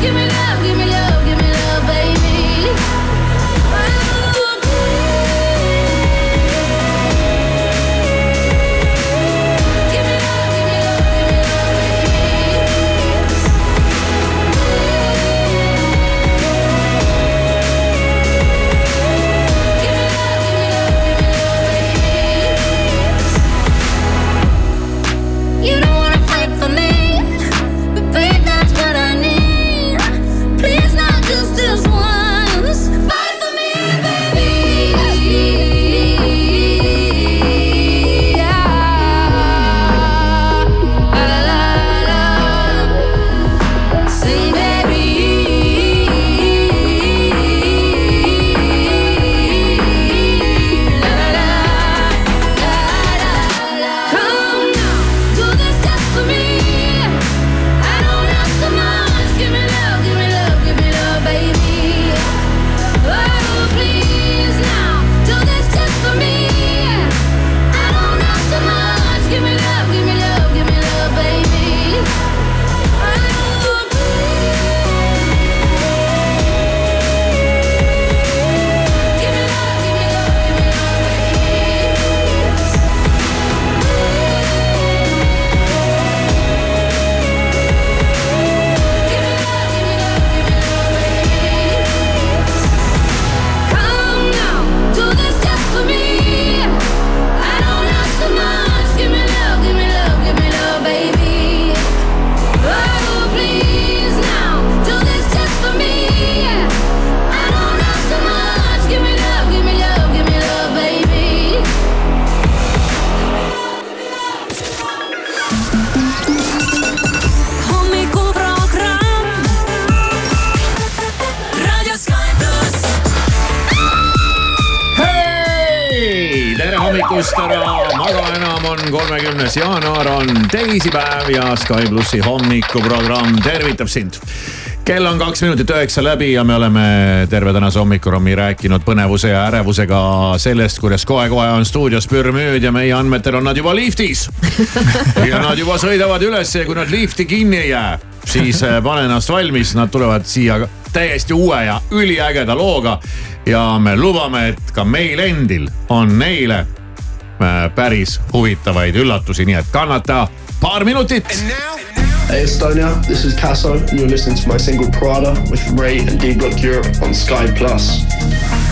give me love, give me love. Kolmekümnes jaanuar on teisipäev ja Sky plussi hommikuprogramm tervitab sind. kell on kaks minutit üheksa läbi ja me oleme terve tänase hommikurammi rääkinud põnevuse ja ärevusega sellest, kuidas kohe-kohe on stuudios pürmüüd ja meie andmetel on nad juba liftis. ja nad juba sõidavad üles ja kui nad lifti kinni ei jää, siis eh, pane ennast valmis, nad tulevad siia täiesti uue ja üliägeda looga. ja me lubame, et ka meil endil on neile Äh, päris huvitavaid üllatusi, nii et kannata paar minutit. Hey Estonia, this is Tasso and you're listening to my single Prada with Ray and D Block Europe on Sky Plus.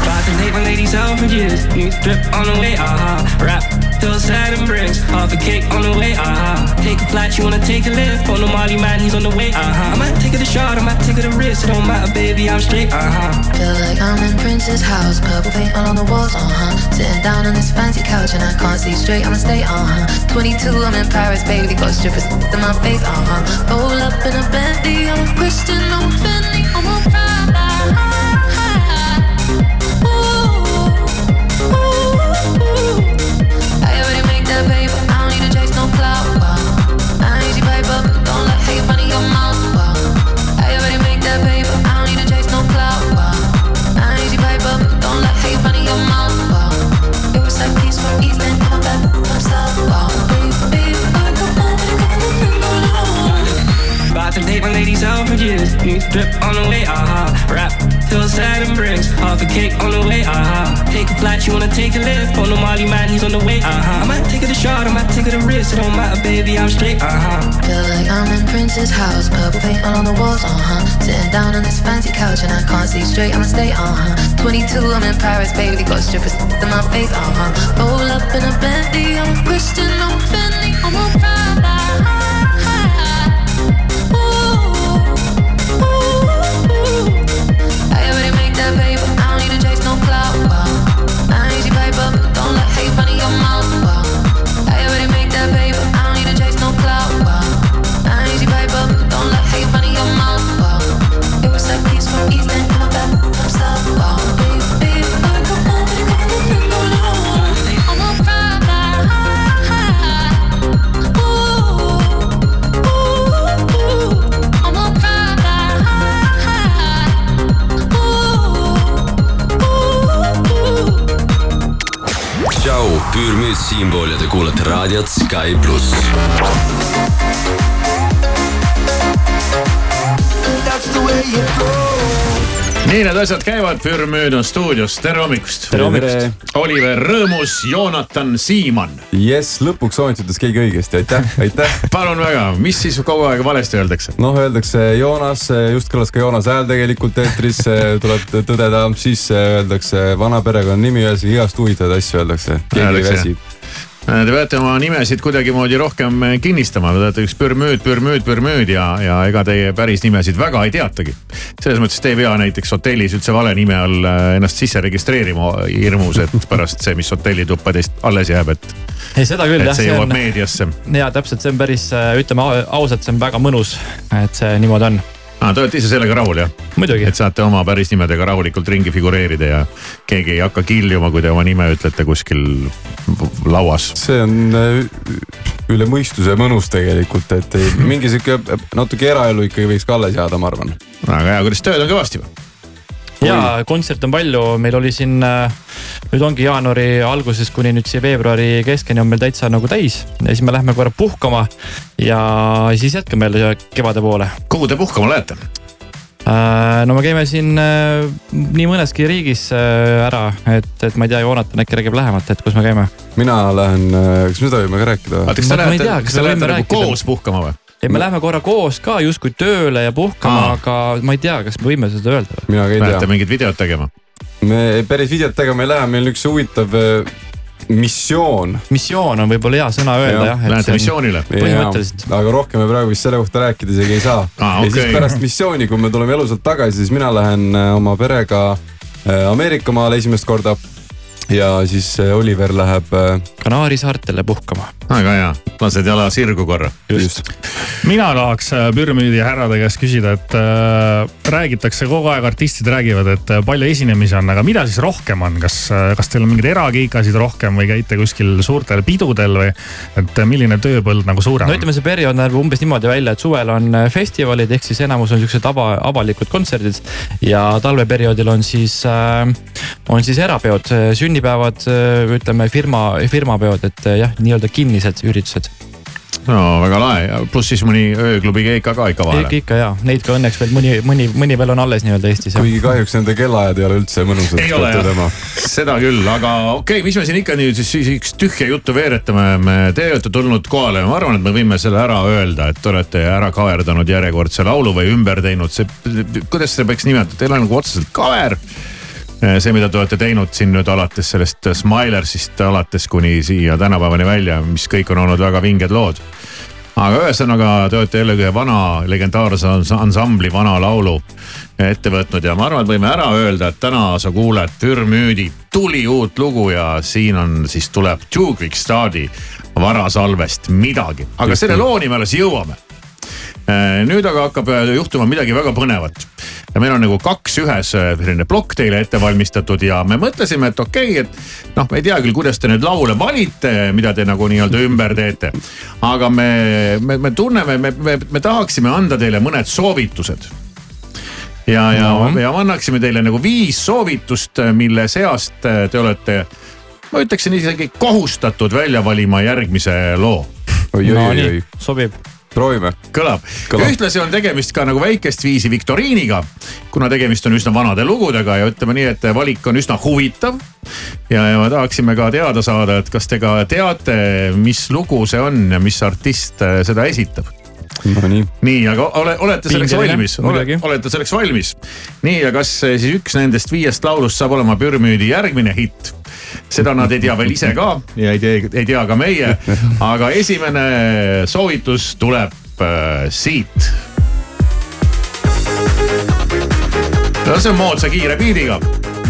Tried to take my ladies out for years, new drip on the way, aha. Uh-huh. Rap Still sad and bricks, half a cake on the way, uh-huh. Take a flight, you wanna take a lift. On the Molly man, he's on the way, uh-huh. I might take it a shot, I might take it a risk. It don't matter, baby, I'm straight, uh-huh. Feel like I'm in Prince's house, purple paint all on the walls, uh-huh. Sitting down on this fancy couch and I can't see straight, I'ma stay, uh-huh. 22, I'm in Paris, baby, got strippers in my face, uh-huh. Roll up in a Bentley, I'm Christian, I'm Fendi, Island to take my for years. New drip on the way, aha. Uh-huh. Rap till sad and bricks. Half a cake on the way, aha. Uh-huh. Take a flight, you wanna take a lift. On the Molly man, he's on the way, aha. Uh-huh. I might take it a shot, I might take it a risk. It don't matter, baby, I'm straight, aha. Feel like I'm in Prince's house. Purple paint all on the walls, uh huh. Sitting down on this fancy couch and I can't see straight, I'ma stay, uh huh. 22, I'm in Paris, baby. Got strippers in my face, uh huh. Roll up in a Bentley, I'm a Christian, I'm a Fendi, I'm a. küürmüüt siinpool ja te kuulate raadiot Sky pluss. That's the way nii need asjad käivad, Pürmüüd on stuudios, tere hommikust. tere hommikust. Oliver Rõõmus, Joonatan Siimann. jess, lõpuks ometi ütles keegi õigesti, aitäh, aitäh palun väga, mis siis kogu aeg valesti öeldakse? noh, öeldakse Joonas, just kõlas ka Joonas hääl tegelikult eetris, tuleb tõdeda, siis öeldakse vana perekonnanimi, ühesõnaga igast huvitavaid asju öeldakse, keegi ei väsi Te peate oma nimesid kuidagimoodi rohkem kinnistama, te olete üks pürmüüd, pürmüüd, pürmüüd ja, ja ega teie päris nimesid väga ei teatagi. selles mõttes te ei pea näiteks hotellis üldse vale nime all äh, ennast sisse registreerima hirmus, et pärast see, mis hotellituppa teist alles jääb, et. ei, seda küll jah. see jõuab on... meediasse. ja täpselt, see on päris, äh, ütleme ausalt, see on väga mõnus, et see niimoodi on aa, te olete ise sellega rahul jah? et saate oma päris nimedega rahulikult ringi figureerida ja keegi ei hakka kiljuma, kui te oma nime ütlete kuskil lauas. see on äh, üle mõistuse mõnus tegelikult, et mingi sihuke natuke eraelu ikkagi võiks ka alles jääda, ma arvan. väga hea, kuidas tööd on kõvasti või? Ja kontserte on palju, meil oli siin, äh, nüüd ongi jaanuari algusest kuni nüüd siia veebruari keskeni on meil täitsa nagu täis. ja siis me lähme korra puhkama ja siis jätkame jälle kevade poole. kuhu te puhkama lähete? Äh, no me käime siin äh, nii mõneski riigis ära, et, et ma ei tea, Joonatan äkki räägib lähemalt, et kus me käime? mina lähen, kas me seda võime ka rääkida? kas te lähete nagu koos puhkama või? Ei, me läheme korra koos ka justkui tööle ja puhkama, aga ma ei tea, kas me võime seda öelda. mina ka ei tea. Lähete mingit videot tegema? me päris videot tegema ei lähe, meil üks huvitav äh, missioon. missioon on võib-olla hea sõna öelda jah ja,. Lähete missioonile? põhimõtteliselt. aga rohkem me praegu vist selle kohta rääkida isegi ei saa ah,. Okay. ja siis pärast missiooni, kui me tuleme elusalt tagasi, siis mina lähen äh, oma perega äh, Ameerika maale esimest korda ja siis Oliver läheb. Kanaari saartele puhkama. väga hea, lased jala sirgu korra. just, just mina tahaks äh, püramiidi härrade käest küsida, et äh, räägitakse kogu aeg, artistid räägivad, et äh, palju esinemisi on, aga mida siis rohkem on, kas, äh, kas teil on mingeid erakiikasid rohkem või käite kuskil suurtel pidudel või? et milline tööpõld nagu suurem on? no ütleme, see periood näeb umbes niimoodi välja, et suvel on festivalid ehk siis enamus on siuksed ava, avalikud kontserdid ja talveperioodil on siis äh,, on siis erapeod, sünnipäevad, ütleme firma, firmapeod, et jah, nii-öelda kinnised üritused. No väga lahe, pluss siis mõni ööklubi keika ka ikka vahele. ikka ja, neid ka õnneks veel mõni, mõni, mõni veel on alles nii-öelda Eestis. kuigi kahjuks nende kellaajad ei ole üldse mõnusad. ei ole jah, seda küll, aga okei okay,, mis me siin ikka nüüd siis, siis üks tühja juttu veeretame, me, te olete tulnud kohale. Ja ma arvan, et me võime selle ära öelda, et te olete ära kaverdanud järjekordse laulu või ümber teinud, see, kuidas seda peaks nimetama, teil on nagu otseselt kaver see, mida te olete teinud siin nüüd alates sellest Smilersist alates kuni siia tänapäevani välja, mis kõik on olnud väga vinged lood. Aga ühesõnaga, te olete jällegi ühe vana legendaarse ansambli vana laulu ette võtnud ja ma arvan, et võime ära öelda, et täna sa kuuled Pürmüüdi tuli uut lugu ja siin on siis tuleb Two Quick Stardi varasalvest midagi, aga selle looni me alles jõuame. Äh, nüüd aga hakkab juhtuma midagi väga põnevat. Ja meil on nagu kaks ühes äh, selline plokk teile ette valmistatud ja me mõtlesime, et okei okay,, et noh, me ei tea küll, kuidas te neid laule valite, mida te nagu nii-öelda ümber teete. aga me, me, me tunneme, me, me, me tahaksime anda teile mõned soovitused ja, ja no., ja annaksime teile nagu viis soovitust, mille seast te olete, ma ütleksin isegi kohustatud välja valima järgmise loo. no nii, sobib proovime. kõlab, kõlab., ühtlasi on tegemist ka nagu väikest viisi viktoriiniga, kuna tegemist on üsna vanade lugudega ja ütleme nii, et valik on üsna huvitav. ja, ja me tahaksime ka teada saada, et kas te ka teate, mis lugu see on ja mis artist äh, seda esitab no nii. nii, aga ole, olete selleks valmis, olete selleks valmis? nii, ja kas äh, siis üks nendest viiest laulust saab olema Pürmüüdi järgmine hitt? Seda nad ei tea veel ise ka ja ei tea, ei tea ka meie. aga esimene soovitus tuleb äh, siit. no see on moodsa kiire biidiga.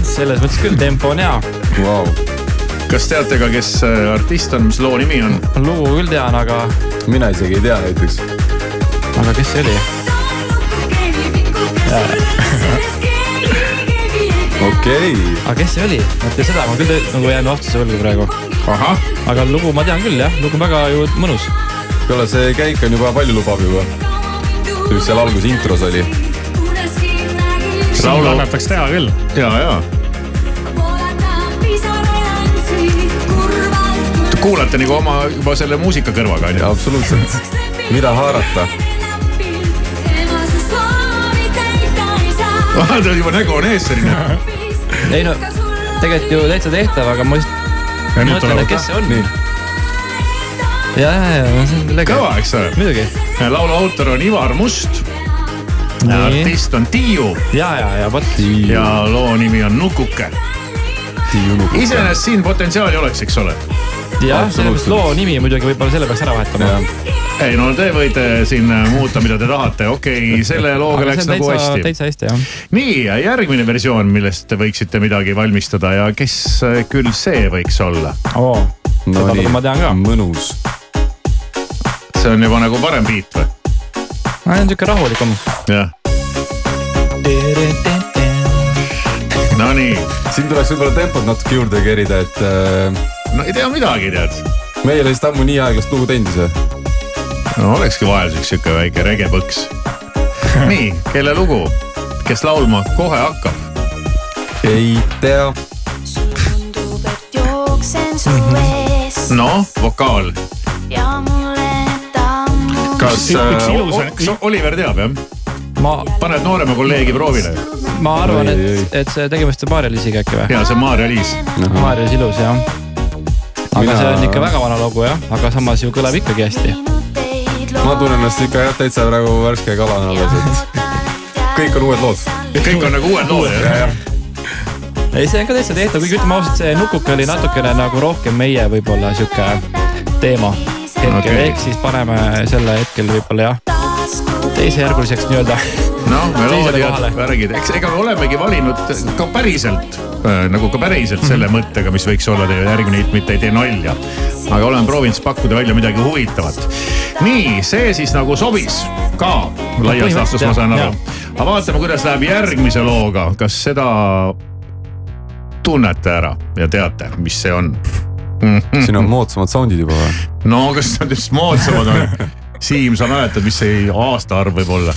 selles mõttes küll, tempo on hea wow.. kas teate ka, kes äh, artist on, mis loo nimi on? lugu küll tean, aga. mina isegi ei tea näiteks. aga kes see oli? okei okay.. aga kes see oli? vot seda ma küll nagu jään vastuse võlgu praegu. aga lugu ma tean küll jah, lugu on väga ju mõnus. kuule, see käik on juba palju lubav juba. mis seal alguses intros oli. laulu annataks teha küll. ja, ja. kuulate nagu oma juba selle muusika kõrvaga on ju? absoluutselt, mida haarata vaata juba nägu on ees selline. ei no tegelikult ju täitsa tehtav, aga ma just ja nüüd mõtlen, tuleb et kes see on. ja, ja, ja see on lege. kõva, eks ole. muidugi. laulu autor on Ivar Must. Artist on Tiiu ja, ja, ja vot. ja loo nimi on Nukuke. iseenesest siin potentsiaali oleks, eks ole. jah, sellepärast loo nimi muidugi võib-olla selle peaks ära vahetama. Ei no te võite siin muuta, mida te tahate, okei okay,, selle looga läks nagu hästi. täitsa hästi jah. nii, järgmine versioon, millest te võiksite midagi valmistada ja kes äh, küll see võiks olla? oo, no nii ma tean ka., mõnus. see on juba nagu parem beat või? see on siuke rahulikum. jah, Nonii, siin tuleks võib-olla tempot natuke juurde kerida, et äh, no ei tea midagi, tead. me ei ole vist ammu nii aeglast lugu teinud ise. No olekski vahelduseks sihuke väike regepõks. nii, kelle lugu, kes laulma kohe hakkab? ei tea. noh, vokaal, kas äh, Oliver teab jah? ma, paned noorema kolleegi proovile. ma arvan, et, et see tegemist on Maarja-Liisiga äkki või? ja see on Maarja-Liis. Maarja-Liis ilus jah. aga Mina- see on ikka väga vana lugu jah, aga samas ju kõlab ikkagi hästi. Ma tunnen ennast ikka jah, täitsa praegu värske kalana alles, et kõik on uued lood. kõik on nagu uued lood jah? ei, see on ka täitsa tehtav, kuigi ütleme ausalt, see Nukuke oli natukene nagu rohkem meie võib-olla sihuke teema hetkel Okei. okay., ehk siis paneme selle hetkel võib-olla jah, teisejärguliseks nii-öelda. noh, meloodiad värgid, eks ega me olemegi valinud ka päriselt nagu ka päriselt Mhm. selle mõttega, mis võiks olla teie järgmine hitt, mitte ei tee nalja. aga oleme proovinud siis pakkuda välja midagi huvitavat. nii, see siis nagu sobis ka laias laastus, ma saan aru aga vaatame, kuidas läheb järgmise looga, kas seda tunnete ära ja teate, mis see on? siin on moodsamad sound'id juba või? no kas nad just moodsamad on? Siim, sa mäletad, mis see aastaarv võib olla?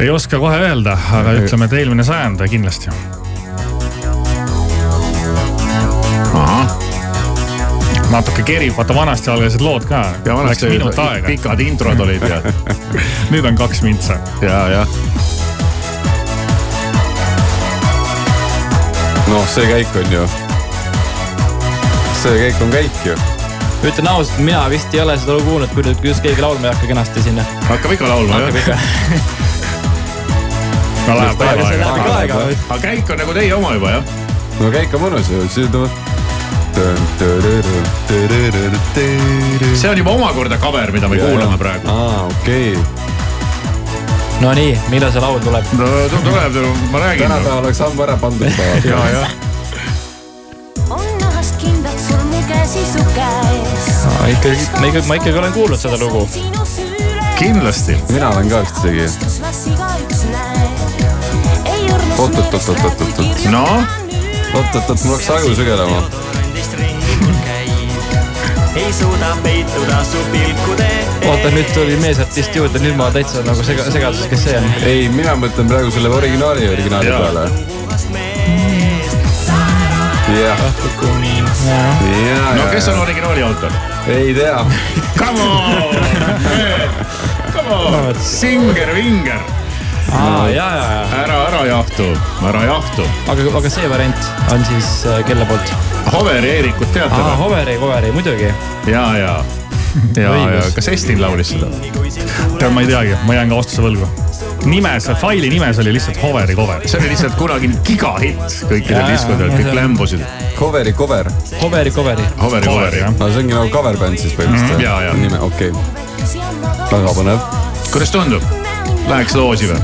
ei oska kohe öelda, aga ütleme, et eelmine sajand kindlasti. Natuke kerib, vaata vanasti algasid lood ka. ja Läks vanasti minut aega, pikad introd olid ja, nüüd on kaks mintsa. ja, jah. noh, see käik on ju. see käik on käik ju. ütlen ausalt, mina vist ei ole seda lugu kuulnud, kui nüüd, kuidas keegi laulma ei hakka kenasti sinna. hakkab ikka laulma jah. no läheb see aega. aga käik on nagu teie oma juba jah? no käik on mõnus ju, siis tuleb. See on juba omakorda cover, mida me kuulame praegu. aa, okei. Nonii, millal see laul tuleb? no tu- tuleb, ma räägin. tänapäeval oleks ammu ära pandud. ja, jah. on nahast kindlad sul mu käsi su käes. ikkagi, ma ikkagi, ma ikkagi olen kuulnud seda lugu. kindlasti. mina olen ka vist isegi. las igaüks näeb. ei õrnus Oot, oot, oot, oot, oot, oot, oot. noh, oot-oot-oot, mul hakkas aju sügelema. Ei suuda peituda su pilkude oota, nüüd tuli meesartist juurde, nüüd ma täitsa nagu sega, segaduses, kes see on. ei, mina mõtlen praegu selle originaali, originaali Jaa. peale. jah, ja, no kes on originaali autor? ei tea. Come on, come on, Singer-Vinger, aa, ja, ja, ja. ära, ära jahtu, ära jahtu. aga, aga see variant on siis äh, kelle poolt? Hover Eerikut teate või? Hoveri, Hoveri, muidugi. ja, ja, ja, ja kas Estin laulis seda? tead, ma ei teagi, ma jään ka vastuse võlgu. nimes, faili nimes oli lihtsalt Hoveri cover. see oli lihtsalt kunagi gigahitt kõikidel jaa, kõik see- lämbusid. Coveri cover, Hoveri, Hoveri. Hoveri, Hoveri. jah. aga see ongi nagu cover bänd siis põhimõtteliselt Mm, jaa. nime, okei okay., väga põnev. kuidas tundub? Läheks loosi või?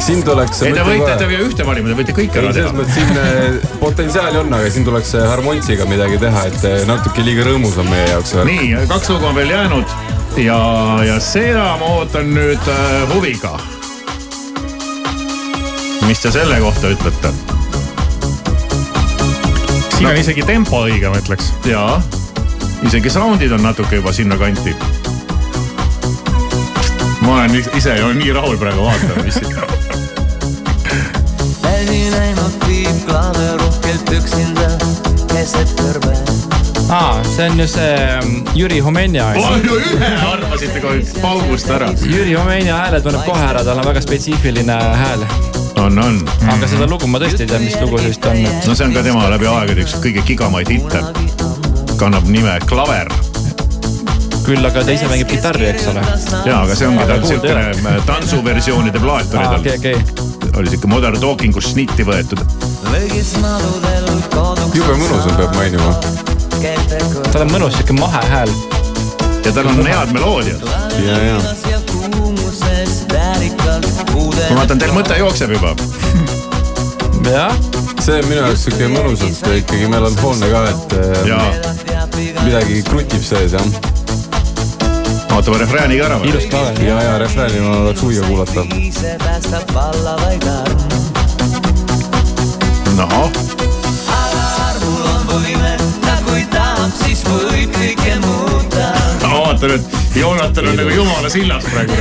Siin tuleks. ei, te võite, te pea ühte valima, te võite kõik ära ei, selles teha. mõttes siin eh, potentsiaali on, aga siin tuleks eh, harmontsiga midagi teha, et eh, natuke liiga rõõmus on meie jaoks. nii, kaks lugu on veel jäänud ja, ja seda ma ootan nüüd äh, huviga. mis te selle kohta ütlete? siin on isegi tempo õige, ma ütleks. jaa, isegi sound'id on natuke juba sinnakanti. Ma olen is- ise ju nii rahul praegu, vaatame, mis siin. väsi näinud piiblane rohkelt üksinda keset kõrve. aa, see on ju see mm, Jüri Homenja. palju ühe arvasite kohe paugust ära. Jüri Homenja hääle tunneb kohe ära, tal on väga spetsiifiline hääl. on, on. aga seda lugu ma tõesti ei tea, mis lugu see vist on, no see on ka tema läbi aegade üks kõige gigamaid hitte. kannab nime Klaver küll aga ta ise mängib kitarri, eks ole. ja, aga see ongi tal siukene tantsuversioonide plaat oli okei, tal. okei. oli siuke Modern Talking, kus snitti võetud. jube mõnus on, peab mainima. tal on mõnus siuke mahe hääl. ja tal on head meloodiad. ja, ja. ma vaatan, teil mõte jookseb juba. jah, see on minu jaoks siuke mõnusalt ikkagi melanhoolne ka, et äh, midagi krutib sees jah. Ootame refrääniga ära või? ilus klaver. ja, ja refrääni ma oleks huviga kuulata. noh, ma vaatan, et Joonatan on nagu jumala sillas praegu.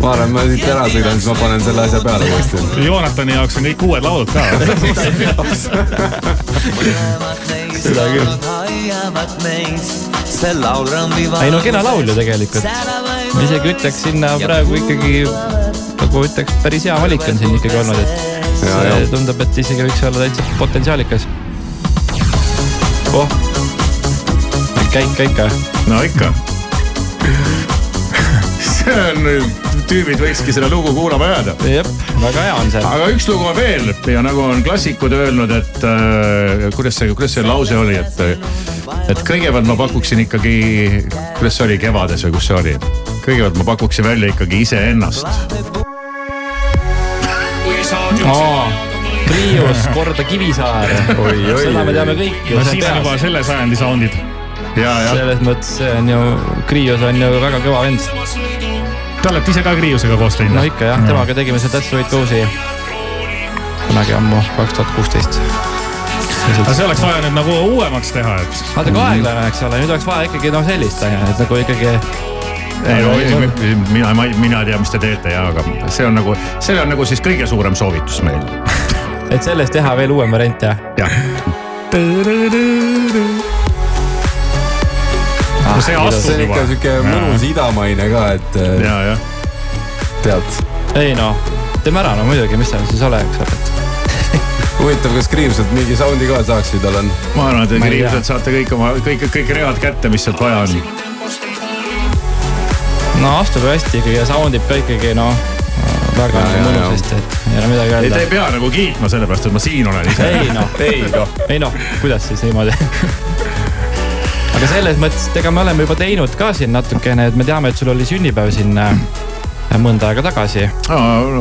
ma arvan, ma siit ära sõidan, siis ma panen selle asja peale uuesti. Joonatani jaoks on kõik uued laulud ka. seda küll. Ei no kena laul ju tegelikult. ma isegi ütleks sinna praegu ikkagi nagu ütleks, päris hea valik on siin ikkagi olnud, et Ja, see tundub, et isegi võiks olla täitsa potentsiaalikas. oh, käik ka ikka. no ikka. see on nüüd, tüübid võikski seda lugu kuulama jääda. jep, väga hea on see. aga üks lugu on veel ja nagu on klassikud öelnud, et äh, kuidas see, kuidas see lause oli, et, et kõigepealt ma pakuksin ikkagi, kuidas see oli, Kevades või kus see oli? kõigepealt ma pakuksin välja ikkagi iseennast. Prius korda Kivisaar. oi, seda me oi, teame kõik ju. no siin on juba selle sajandi soundid. ja, ja selles mõttes see on ju, Krios on ju väga kõva vend. Te olete ise ka Kriusega koos teinud no? ikka jah, temaga tegime seda That's the way it goes'i. kunagi ammu, kaks tuhat kuusteist. Aga see oleks vaja nüüd nagu uuemaks teha, et vaata kui aeglane, eks ole, nüüd oleks vaja ikkagi noh sellist on ju, et nagu ikkagi. ei no mina, ma, mina ei tea, mis te teete ja, aga see on nagu, see on nagu siis kõige suurem soovitus meil. et sellest teha veel uuem variant jah? jah, no see see astub on ikka juba. siuke mõnus idamaine ka, et äh, ja, ja. tead. ei noh, teeme ära no muidugi, mis seal siis ole, eks ole. huvitav, kas Kriimsalt mingi soundi ka saaks või tal on? ma arvan, et inimesed saate kõik oma, kõik, kõik read kätte, mis sealt vaja on. no astub hästi ikkagi ja sound ib ka ikkagi noh, väga mõnusasti, et ei ole midagi ei, te öelda ei. pea nagu kiitma sellepärast, et ma siin olen ise. ei noh, ei noh. ei noh, kuidas siis niimoodi aga selles mõttes, et ega me oleme juba teinud ka siin natukene, et me teame, et sul oli sünnipäev siin äh, mõnda aega tagasi.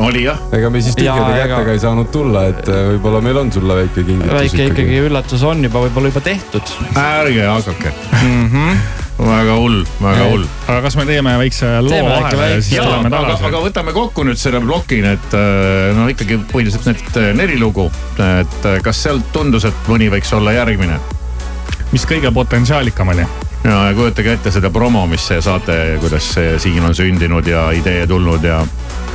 oli jah, ega me siis tühjade ega- kätega ei saanud tulla, et äh, võib-olla meil on sulle väike kingitus väike ikkagi üllatus on juba võib-olla juba tehtud ärge hakake. mm. -hmm. väga hull, väga hull. aga kas me teeme väikse loo vahele ja siis tuleme aga, tagasi aga? võtame kokku nüüd selle ploki, need äh, no ikkagi põhiliselt need äh, neli lugu. et äh, kas sealt tundus, et mõni võiks olla järgmine? mis kõige potentsiaalikam oli? Ja ja kujutage ette seda promo, mis see saate, kuidas see siin on sündinud ja idee tulnud ja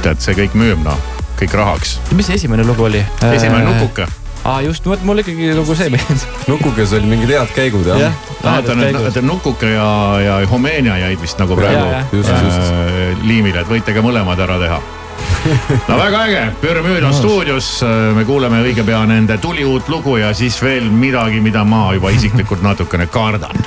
tead, see kõik müüb noh, kõik rahaks. mis see esimene lugu oli? esimene nukuke. aa just, vot mul ikkagi nagu see meeldis. nukukes olid mingid head käigud jah ja.. vaata nüüd, et Nukuke ja, ja Homenia jäid vist nagu praegu Ja, ja. Just, just. äh, liimile, et võite ka mõlemad ära teha. no väga äge, Pürmüüd on stuudios, me kuuleme õige pea nende tuliuut lugu ja siis veel midagi, mida ma juba isiklikult natukene kardan.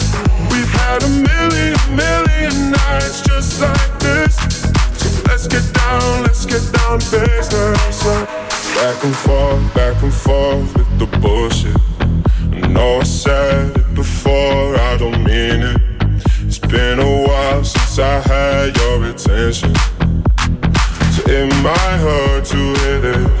We've had a million, million nights just like this. So let's get down, let's get down to business. Uh. Back and forth, back and forth with the bullshit. I know I said it before, I don't mean it. It's been a while since I had your attention. So it might hurt to hear this.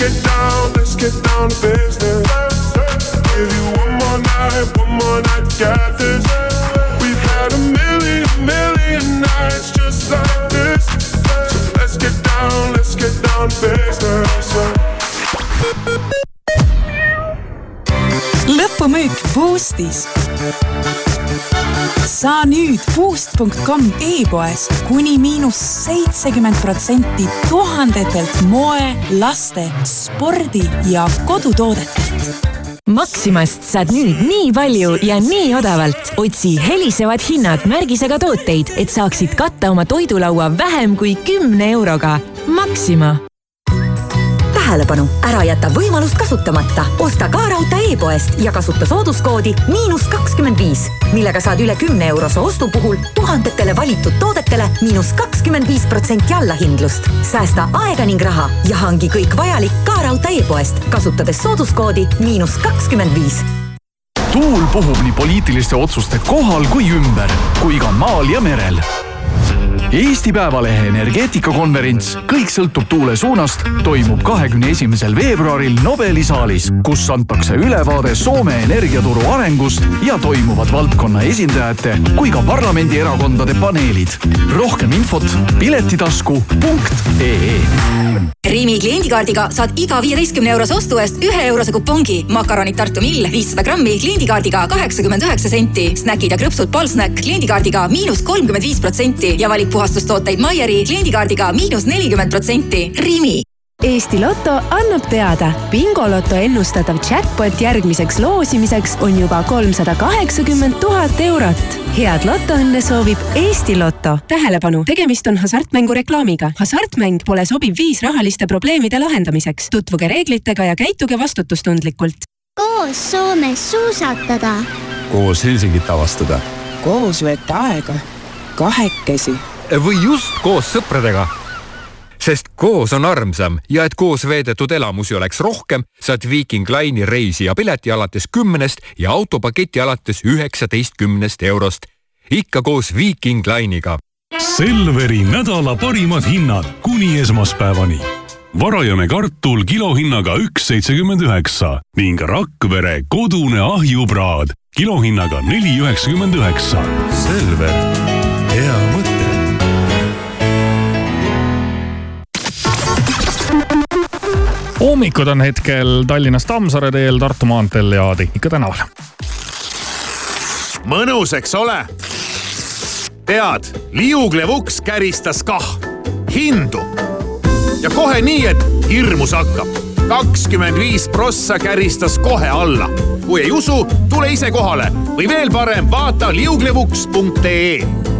Let's get down, let's get down to business. Give you one more night, one more night to get this. We've had a million, million nights just like this. So let's get down, let's get down to business. lõpumüük Boostis. Saa nüüd Boost.com e-poes kuni miinus seitsekümmend protsenti tuhandetelt moe, laste, spordi ja kodutoodetelt Maximast saad nüüd nii palju ja nii odavalt. otsi helisevad hinnad märgisega tooteid, et saaksid katta oma toidulaua vähem kui kümne euroga. Maxima tähelepanu, ära jäta võimalust kasutamata. osta ka raudtee e-poest ja kasuta sooduskoodi miinus kakskümmend viis, millega saad üle kümne eurose ostu puhul tuhandetele valitud toodetele miinus kakskümmend viis protsenti allahindlust. säästa aega ning raha ja hangi kõik vajalik ka raudtee e-poest, kasutades sooduskoodi miinus kakskümmend viis tuul puhub nii poliitiliste otsuste kohal kui ümber, kui ka maal ja merel Eesti Päevalehe energeetikakonverents Kõik sõltub tuule suunast toimub kahekümne esimesel veebruaril Nobeli saalis, kus antakse ülevaade Soome energiaturu arengust ja toimuvad valdkonna esindajate kui ka parlamendierakondade paneelid. rohkem infot piletitasku.ee Rimi kliendikaardiga saad iga viieteistkümne eurose ostu eest ühe eurose kupongi. makaronid Tartu Mill viissada grammi kliendikaardiga kaheksakümmend üheksa senti. snäkid ja krõpsud Polsnäkk kliendikaardiga miinus kolmkümmend viis protsenti ja valik puhastustooteid Maieri kliendikaardiga miinus nelikümmend protsenti. Rimi Eesti Loto annab teada, bingoloto ennustatav jackpot järgmiseks loosimiseks on juba kolmsada kaheksakümmend tuhat eurot. head lotoõnne soovib Eesti Loto. tähelepanu, tegemist on hasartmängureklaamiga. hasartmäng pole sobiv viis rahaliste probleemide lahendamiseks. tutvuge reeglitega ja käituge vastutustundlikult. koos Soomes suusatada. koos Helsingit avastada. koos veeta aega, kahekesi. Või just koos sõpradega sest koos on armsam ja et koos veedetud elamusi oleks rohkem, saad Viiking Line'i reisi ja pileti alates kümnest ja autopaketi alates üheksateistkümnest eurost. ikka koos Viiking Line'iga. Selveri nädala parimad hinnad kuni esmaspäevani. varajane kartul kilohinnaga üks seitsekümmend üheksa ning Rakvere kodune ahjupraad kilohinnaga neli üheksakümmend üheksa. Selver, ummikud on hetkel Tallinnas Tammsaare teel, Tartu maanteel ja Tehnika tänaval. mõnus, eks ole? tead, liuglev uks käristas kah hindu. ja kohe nii, et hirmus hakkab. kakskümmend viis prossa käristas kohe alla. kui ei usu, tule ise kohale või veel parem, vaata liuglevuks.ee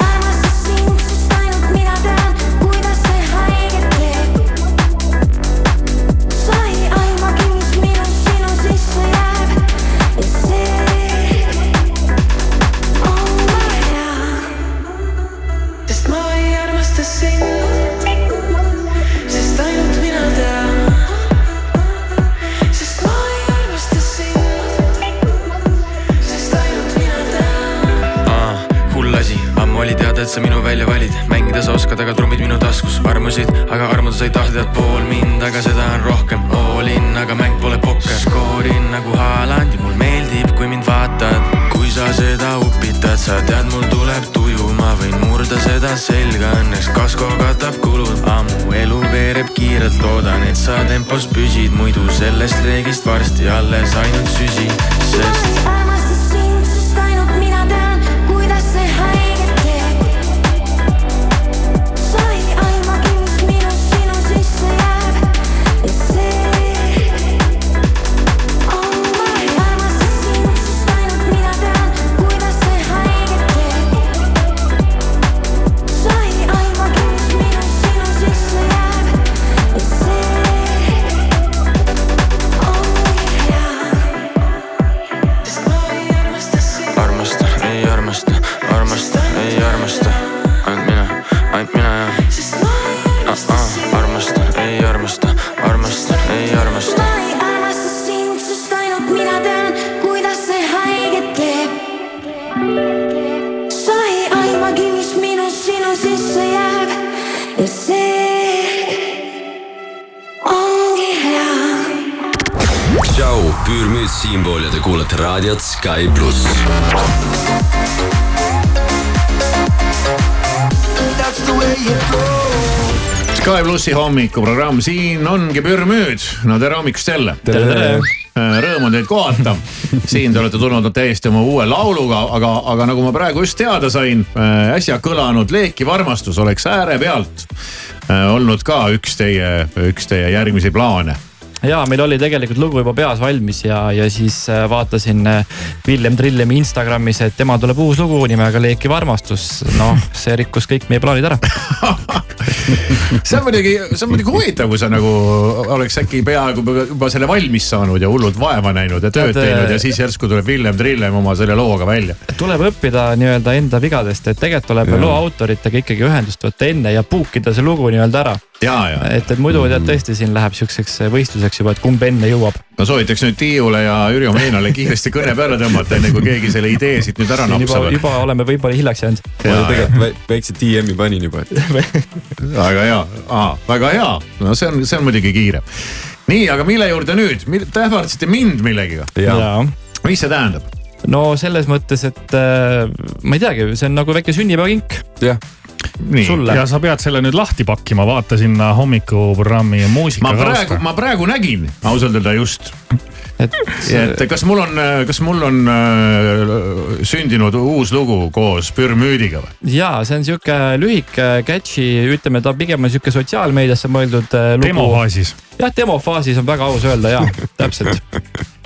Mängida sa oskad, aga trummid minu taskus armusid, aga armuda sa ei tahtnud, pool mind, aga seda on rohkem. All in, aga mäng pole pokker, skoorin nagu Haaland ja mul meeldib, kui mind vaatad. kui sa seda upitad, sa tead, mul tuleb tuju, ma võin murda seda selga, õnneks kasko katab kulud, ammu elu veereb kiirelt, loodan, et sa tempos püsid, muidu sellest reegist varsti alles ainult süsi, sest Sky pluss. Sky plussi hommikuprogramm, siin ongi Pürmüüd, no tere hommikust jälle. Tere, tere. Rõõm on teid kohata. siin te olete tulnud täiesti oma uue lauluga, aga, aga nagu ma praegu just teada sain, äsja kõlanud Leekiv armastus oleks äärepealt äh, olnud ka üks teie, üks teie järgmisi plaane ja meil oli tegelikult lugu juba peas valmis ja, ja siis äh, vaatasin äh, Villem Trillemi Instagramis, et tema tuleb uus lugu nimega Leekiv armastus. noh, see rikkus kõik meie plaanid ära. see on muidugi, see on muidugi huvitav, kui sa nagu oleks äkki peaaegu juba selle valmis saanud ja hullult vaeva näinud ja tööd Tead, teinud ja siis järsku tuleb Villem Trillem oma selle looga välja. tuleb õppida nii-öelda enda vigadest, et tegelikult tuleb loo autoritega ikkagi ühendust võtta enne ja puukida see lugu nii-öelda ära. ja, ja. et, et muidu tead tõesti siin läheb siukseks võistluseks juba, et kumb enne jõuab. ma soovitaks nüüd Tiiule ja Ürjo Meinale kiiresti kõne peale tõmmata, enne kui keegi selle idee siit nüüd ära napsab. juba oleme võib-olla hiljaks jäänud. ma tegelikult vä- väikse DM-i panin juba, et väga hea, väga hea, no see on, see on muidugi kiire. nii, aga mille juurde nüüd, te ähvardasite mind millegiga. mis see tähendab? no selles mõttes, et äh, ma ei teagi, see on nagu väike sünnipäevakink. jah. Sulle ja sa pead selle nüüd lahti pakkima, vaata sinna hommikuprogrammi muusika ma praegu, ma praegu nägin ausalt öelda just. et, et kas mul on, kas mul on äh, sündinud uus lugu koos Pürmüüdiga või? ja see on sihuke lühike catchy, ütleme, ta pigem on sihuke sotsiaalmeediasse mõeldud äh, lugu. demofaasis. jah, demofaasis on väga aus öelda ja täpselt.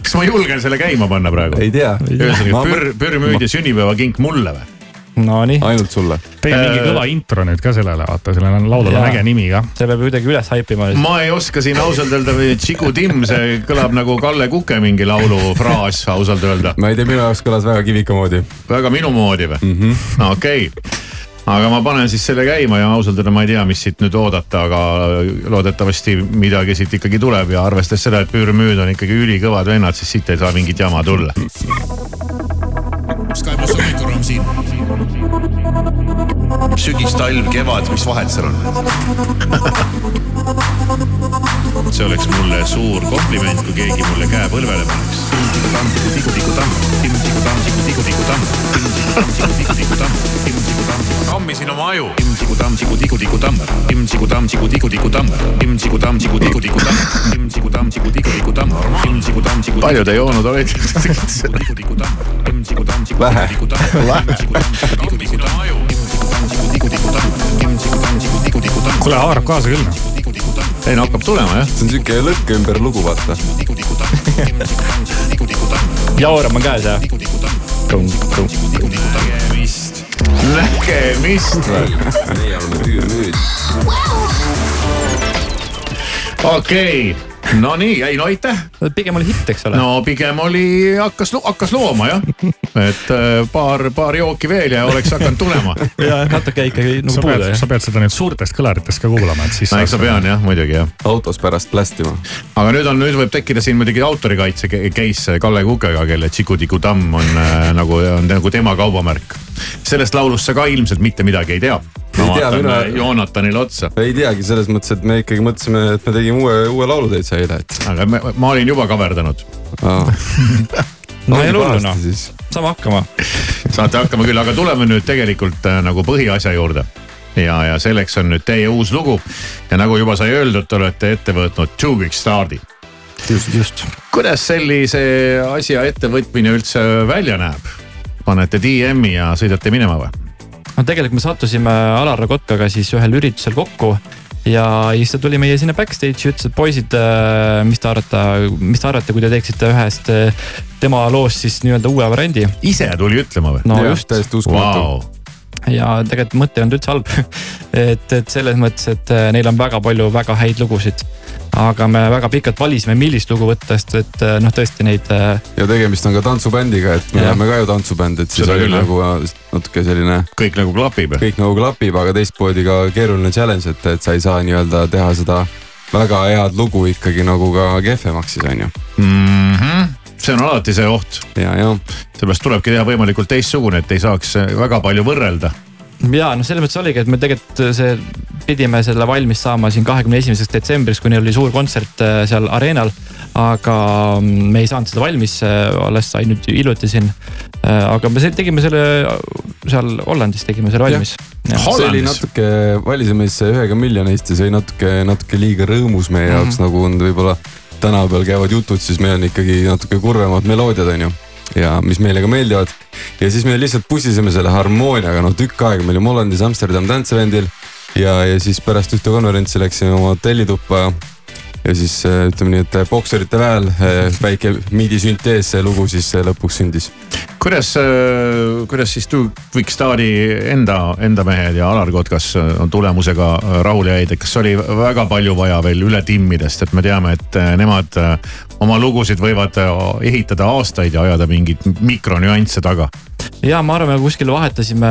kas ma julgen selle käima panna praegu? ei tea. ühesõnaga Pür, Pürmüüdi sünnipäevakink mulle või? Nonii. ainult sulle. tee mingi kõva intro nüüd ka sellele, vaata, sellel on laulul on äge nimi ka. see peab kuidagi üles haipima. ma ei oska siin ausalt öelda, Chiku Timm, see kõlab nagu Kalle Kuke mingi laulufraas ausalt öelda. ma ei tea, minu jaoks kõlas väga kivika moodi. väga minu moodi või mm? -hmm. okei okay. aga ma panen siis selle käima ja ausalt öelda ma ei tea, mis siit nüüd oodata, aga loodetavasti midagi siit ikkagi tuleb ja arvestades seda, et Püürmüüd on ikkagi ülikõvad vennad, siis siit ei saa mingit jama tulla. Siin. sügis, talv, kevad, mis vahet seal on? see oleks mulle suur kompliment, kui keegi mulle käe põlvele paneks. tammisin oma aju. palju te joonud olete? vähe. kuule, haarab kaasa küll. Ei no hakkab tulema jah. see on siuke lõkke ümber lugu, vaata. jaurab on käes ja. nägemist, nägemist. meie oleme Küürmüüt. okei, no nii, ei no aitäh. pigem oli hitt, eks ole. no pigem oli, hakkas, hakkas looma jah. et äh, paar, paar jooki veel ja oleks hakanud tulema. ja natuke ikkagi sa nagu pead puudu, sa pead seda nüüd suurtest kõlaritest ka kuulama, et siis. no eks ma pean jah, muidugi jah. autos pärast plästima. aga nüüd on, nüüd võib tekkida siin muidugi autorikaitse case Kalle Kukega, kelle Tšikudiku tamm on äh, nagu, on nagu tema kaubamärk. Sellest laulust sa ka ilmselt mitte midagi ei tea. ma Ei tea, vaatan mina- mina... Joonatanile otsa. ei teagi selles mõttes, et me ikkagi mõtlesime, et me tegime uue, uue laulu täitsa eile, et. aga me, ma olin juba kaverdanud no ei ole hullu noh, saame hakkama. saate hakkama küll, aga tuleme nüüd tegelikult äh, nagu põhiasja juurde. ja, ja selleks on nüüd teie uus lugu ja nagu juba sai öeldud, te olete ette võtnud Two Big Stardi. just, just. kuidas sellise asja ettevõtmine üldse välja näeb? Panete DM-i ja sõidate minema või? no tegelikult me sattusime Alar Kotkaga siis ühel üritusel kokku ja siis ta tuli meie sinna backstage'i, ütles, et poisid, mis te arvate, mis te arvate, kui te teeksite ühest äh, tema loost siis nii-öelda uue variandi. ise tuli ütlema või? no just. täiesti uskumatu wow. ja tegelikult mõte ei olnud üldse halb et, et selles mõttes, et äh, neil on väga palju väga häid lugusid. Aga me väga pikalt valisime, millist lugu võtta, sest et äh, noh, tõesti neid. ja tegemist on ka tantsubändiga, et me Jah. oleme ka ju tantsubänd, et siis Seda oli küll, nagu natuke selline. kõik nagu klapib. kõik nagu klapib, aga teistpidi ka keeruline challenge, et, et sa ei saa nii-öelda teha seda väga head lugu ikkagi nagu ka kehvemaks siis on ju mm. -hmm. see on alati see oht. ja, ja. sellepärast tulebki teha võimalikult teistsugune, et ei saaks väga palju võrrelda ja noh, selles mõttes oligi, et me tegelikult see, pidime selle valmis saama siin kahekümne esimeseks detsembriks, kui neil oli suur kontsert äh, seal areenal. aga mm, me ei saanud seda valmis, alles sai nüüd hiljuti siin. aga me tegime selle seal Hollandis tegime selle valmis. see oli natuke, valisime siis ühega miljonist ja see oli natuke, natuke liiga rõõmus meie jaoks mm, -hmm. nagu on võib-olla tänapäeval käivad jutud, siis meil on ikkagi natuke kurvemad meloodiad, on ju ja mis meile ka meeldivad. ja siis me lihtsalt pussisime selle harmooniaga, no tükk aega, me olime Hollandis Amsterdam Dancelandil. ja, ja siis pärast ühte konverentsi läksime oma hotellituppa. Ja siis äh, ütleme nii, et bokserite väel äh, väike miidisüntees, see lugu siis äh, lõpuks sündis. kuidas, kuidas siis Two Big Stari enda, enda mehed ja Alar Kotkas on tulemusega rahule jäid, et kas oli väga palju vaja veel üle timmida, sest et me teame, et nemad oma lugusid võivad ehitada aastaid ja ajada mingeid mikronüansse taga ja ma arvan, me kuskil vahetasime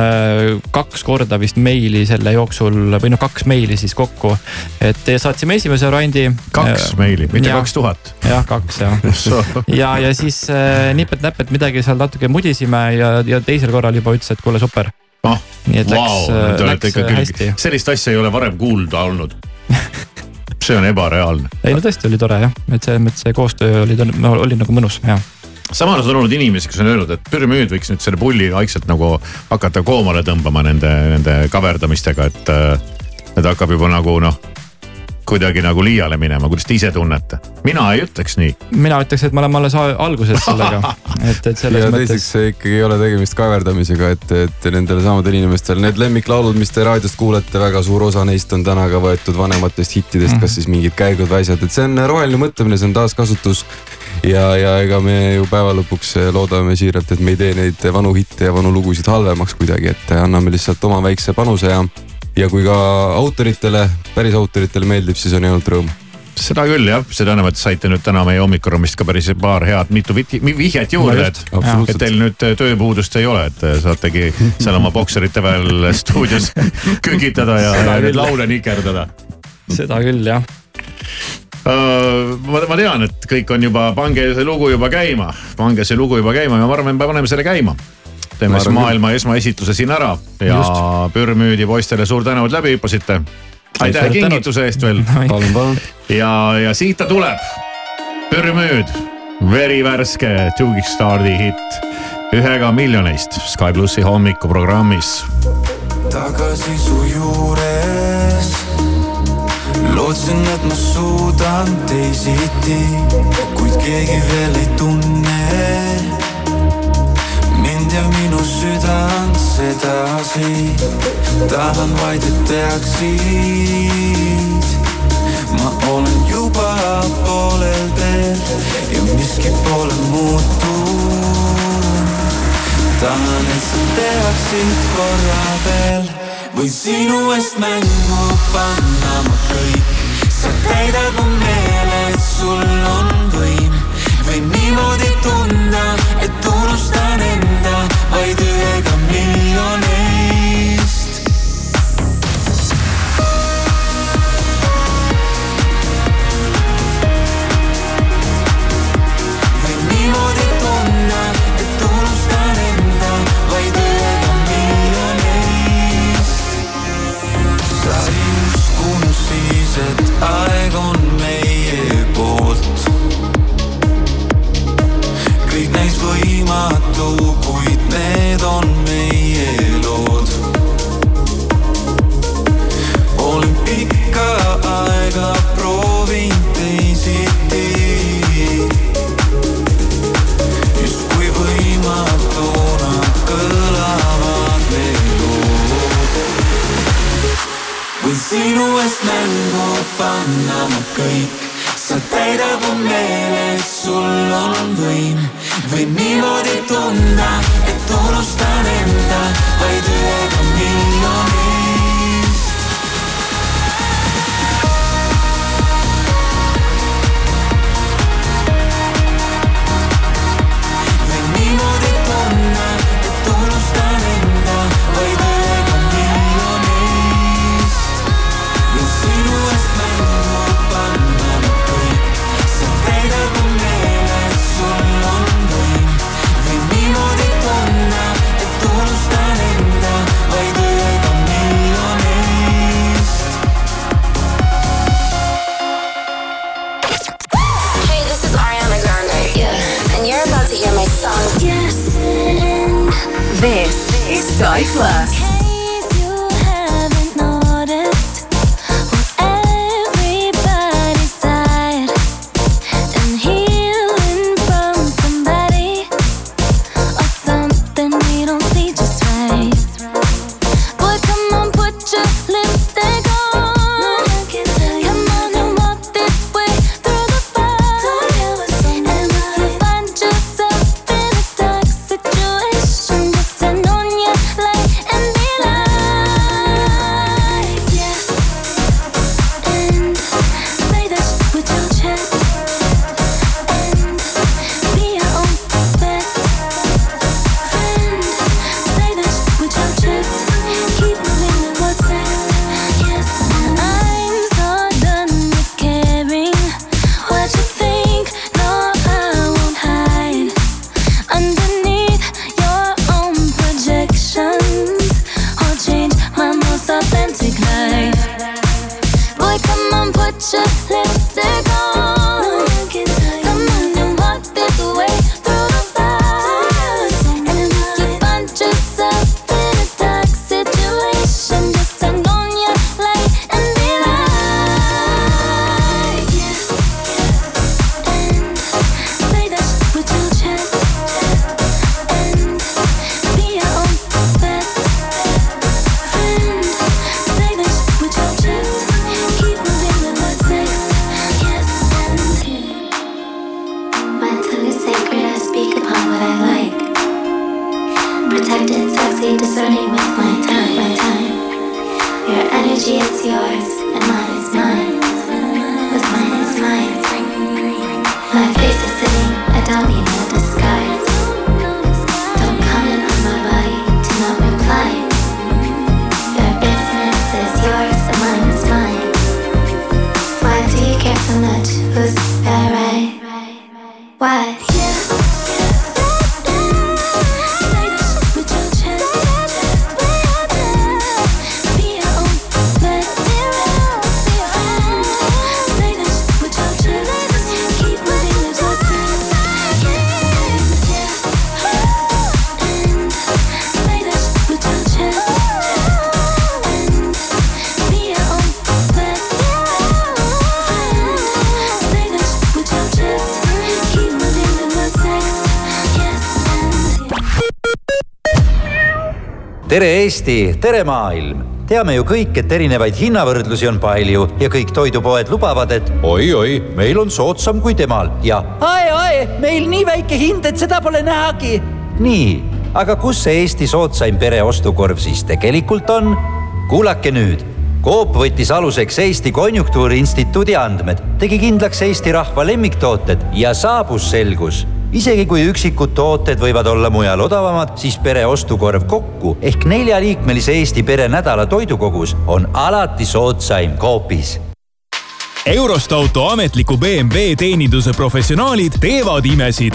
kaks korda vist meili selle jooksul või noh, kaks meili siis kokku. et saatsime esimese variandi. kaks meili, mitte kaks tuhat. jah, kaks jah ja, ja siis äh, nipet-näpet midagi seal natuke mudisime ja, ja teisel korral juba ütles, et kuule super. noh, nii et läks wow, wow,, läks hästi. sellist asja ei ole varem kuulda olnud see on ebareaalne. ei no tõesti oli tore jah, et selles mõttes see koostöö oli, oli nagu mõnus, jah samas on olnud inimesi, kes on öelnud, et pürümüüd võiks nüüd selle pulli vaikselt nagu hakata koomale tõmbama nende, nende kaverdamistega, et. et hakkab juba nagu noh, kuidagi nagu liiale minema, kuidas te ise tunnete? mina ei ütleks nii. mina ütleks, et me oleme alles alguses sellega, et, et selles ja mõttes. teiseks ikkagi ei ole tegemist kaverdamisega, et, et nendele samadele inimestele need lemmiklaulud, mis te raadiost kuulete, väga suur osa neist on täna ka võetud vanematest hittidest mm, -hmm. kas siis mingid käigud või asjad, et see on roheline mõtlemine, see on taaskasutus ja, ja ega me ju päeva lõpuks loodame siiralt, et me ei tee neid vanu hitte ja vanu lugusid halvemaks kuidagi, et anname lihtsalt oma väikse panuse ja. Ja kui ka autoritele, päris autoritele meeldib, siis on ainult rõõm. Seda küll jah, seda enam, et saite nüüd täna meie hommikuruumist ka päris paar head mitu vihjet, juurde, et, et teil nüüd tööpuudust ei ole, et saategi seal oma bokserite väel stuudios küngitada ja, ja neid laule nikerdada. seda küll jah. Uh, ma, ma tean, et kõik on juba, pange see lugu juba käima, pange see lugu juba käima ja ma arvan, me paneme selle käima. Teeme siis maailma esmaesitluse siin ära ja Pürmüüdi poistele suur tänu, et läbi hüppasite. aitäh kingituse eest veel. palun, palun. ja, ja siit ta tuleb. Pürmüüd, verivärske Two Gig Stardi hitt ühega miljonist Sky plussi hommikuprogrammis. tagasi su juures lootsin, et ma suudan teisiti, kuid keegi veel ei tunne südant sedasi. tahan vaid, et teaksid, ma olen juba poolel teel ja miski pole muutunud. tahan, et sa teaksid korra veel võin sinu eest mängu panna ma kõik. sa täidad mu meele, et sul on võim. võin niimoodi tunda, et unustan enda vaid ühega miljonist. võin niimoodi tunne, et unustan enda vaid ühega miljonist. sa ei uskunud siis, et aeg. tere Eesti, tere maailm! teame ju kõik, et erinevaid hinnavõrdlusi on palju ja kõik toidupoed lubavad, et oi-oi, meil on soodsam kui temal ja ae-ae, meil nii väike hind, et seda pole nähagi. nii, aga kus see Eesti soodsaim pereostukorv siis tegelikult on? kuulake nüüd Coop võttis aluseks Eesti Konjunktuuriinstituudi andmed, tegi kindlaks Eesti rahva lemmiktooted ja saabus selgus isegi kui üksikud tooted võivad olla mujal odavamad, siis pere ostukorv kokku ehk neljaliikmelise Eesti pere nädala toidukogus on alati soodsaim Coopis Eurostauto ametliku BMW teeninduse professionaalid teevad imesid.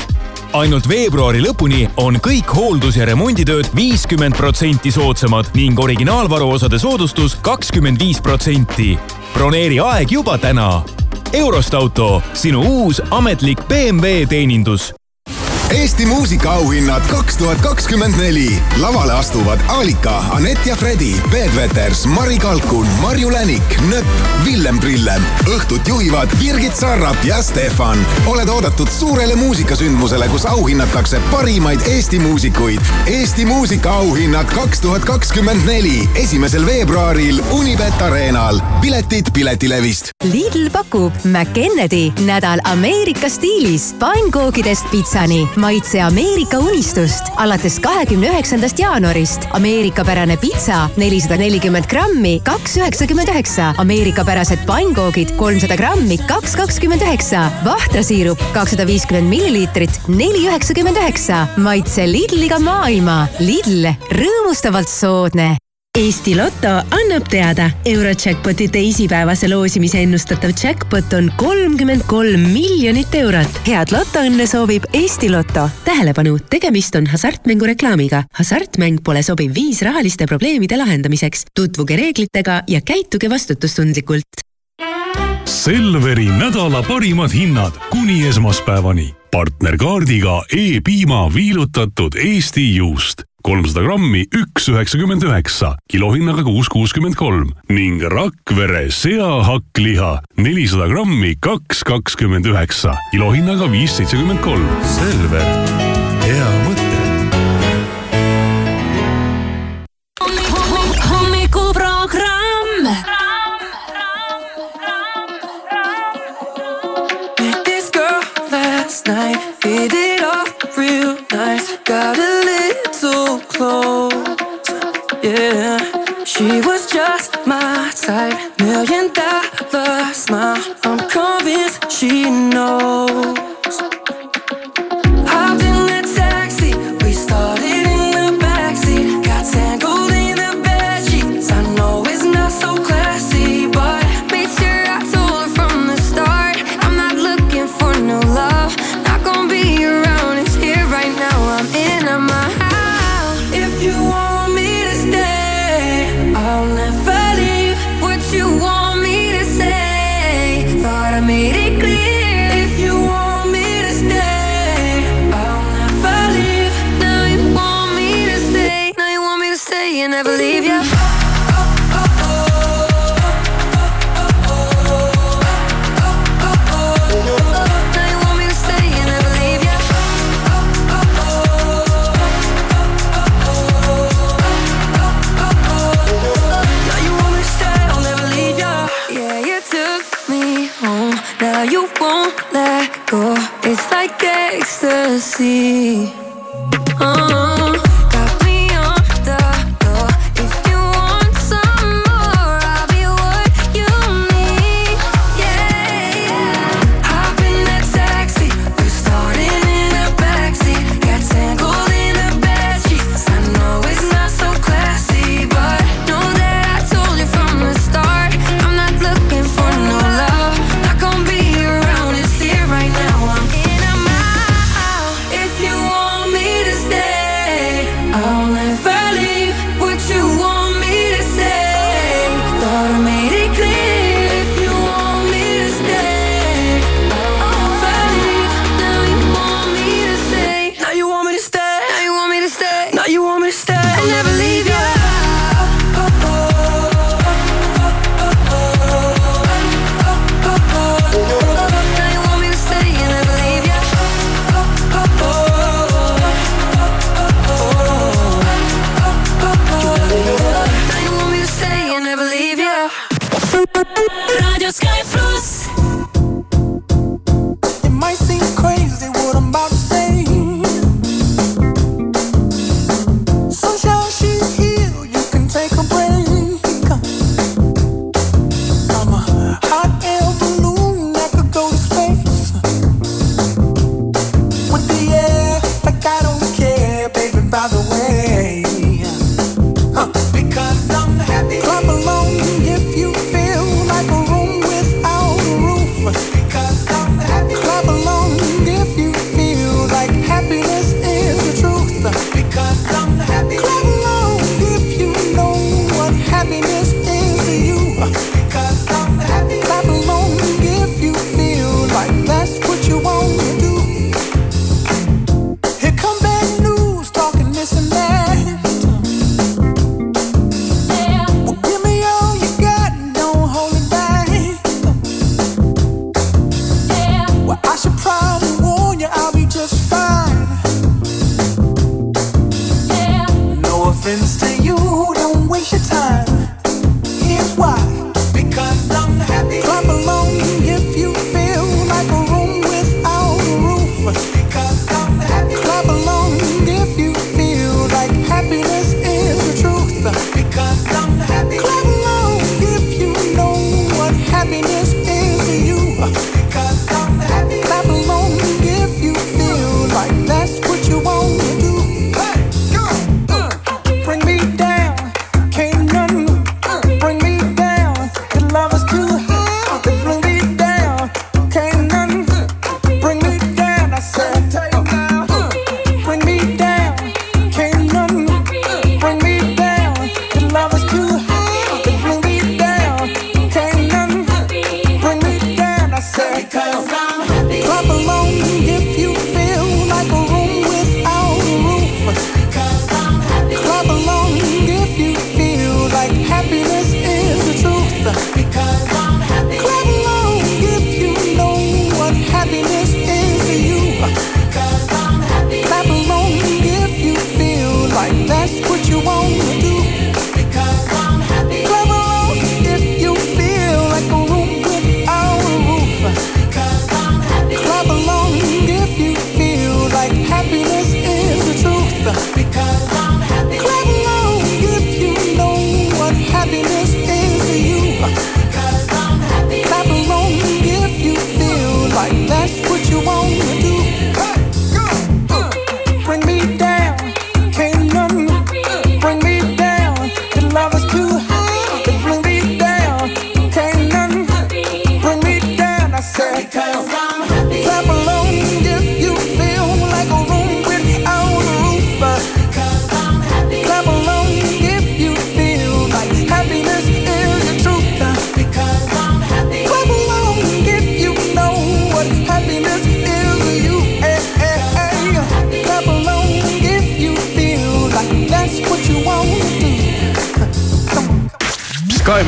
ainult veebruari lõpuni on kõik hooldus- ja remonditööd viiskümmend protsenti soodsamad ning originaalvaruosade soodustus kakskümmend viis protsenti. broneeri aeg juba täna. Eurost auto, sinu uus ametlik BMW teenindus Eesti muusikaauhinnad kaks tuhat kakskümmend neli. lavale astuvad Alika, Anett ja Fredi, Peet Veters, Mari Kalkun, Marju Länik, Nõpp, Villem Prillem. õhtut juhivad Birgit Sarrap ja Stefan. oled oodatud suurele muusikasündmusele, kus auhinnatakse parimaid Eesti muusikuid. Eesti muusikaauhinnad kaks tuhat kakskümmend neli, esimesel veebruaril Unibet Arenal. piletid Piletilevist. Lidl pakub McKennedy nädal Ameerika stiilis pannkoogidest pitsani. Maitse Ameerika unistust alates kahekümne üheksandast jaanuarist. ameerikapärane pitsa nelisada nelikümmend grammi, kaks üheksakümmend üheksa. ameerikapärased pannkoogid kolmsada grammi, kaks kakskümmend üheksa. vahtrasiirup kakssada viiskümmend milliliitrit, neli üheksakümmend üheksa. maitse Lidliga maailma. Lidl, rõõmustavalt soodne Eesti Loto annab teada, Eurojackpoti teisipäevase loosimise ennustatav jackpot on kolmkümmend kolm miljonit eurot. head lotoõnne soovib Eesti Loto. tähelepanu, tegemist on hasartmängureklaamiga. hasartmäng pole sobiv viis rahaliste probleemide lahendamiseks. tutvuge reeglitega ja käituge vastutustundlikult. Selveri nädala parimad hinnad kuni esmaspäevani. partnerkaardiga E-piima viilutatud Eesti juust kolmsada grammi, üks üheksakümmend üheksa, kilohinnaga kuus kuuskümmend kolm ning Rakvere seahakkliha nelisada grammi, kaks kakskümmend üheksa, kilohinnaga viis seitsekümmend kolm. Selver, night, hit it off real nice. Got a little close, yeah. She was just my type, million dollar smile. I'm convinced she knows.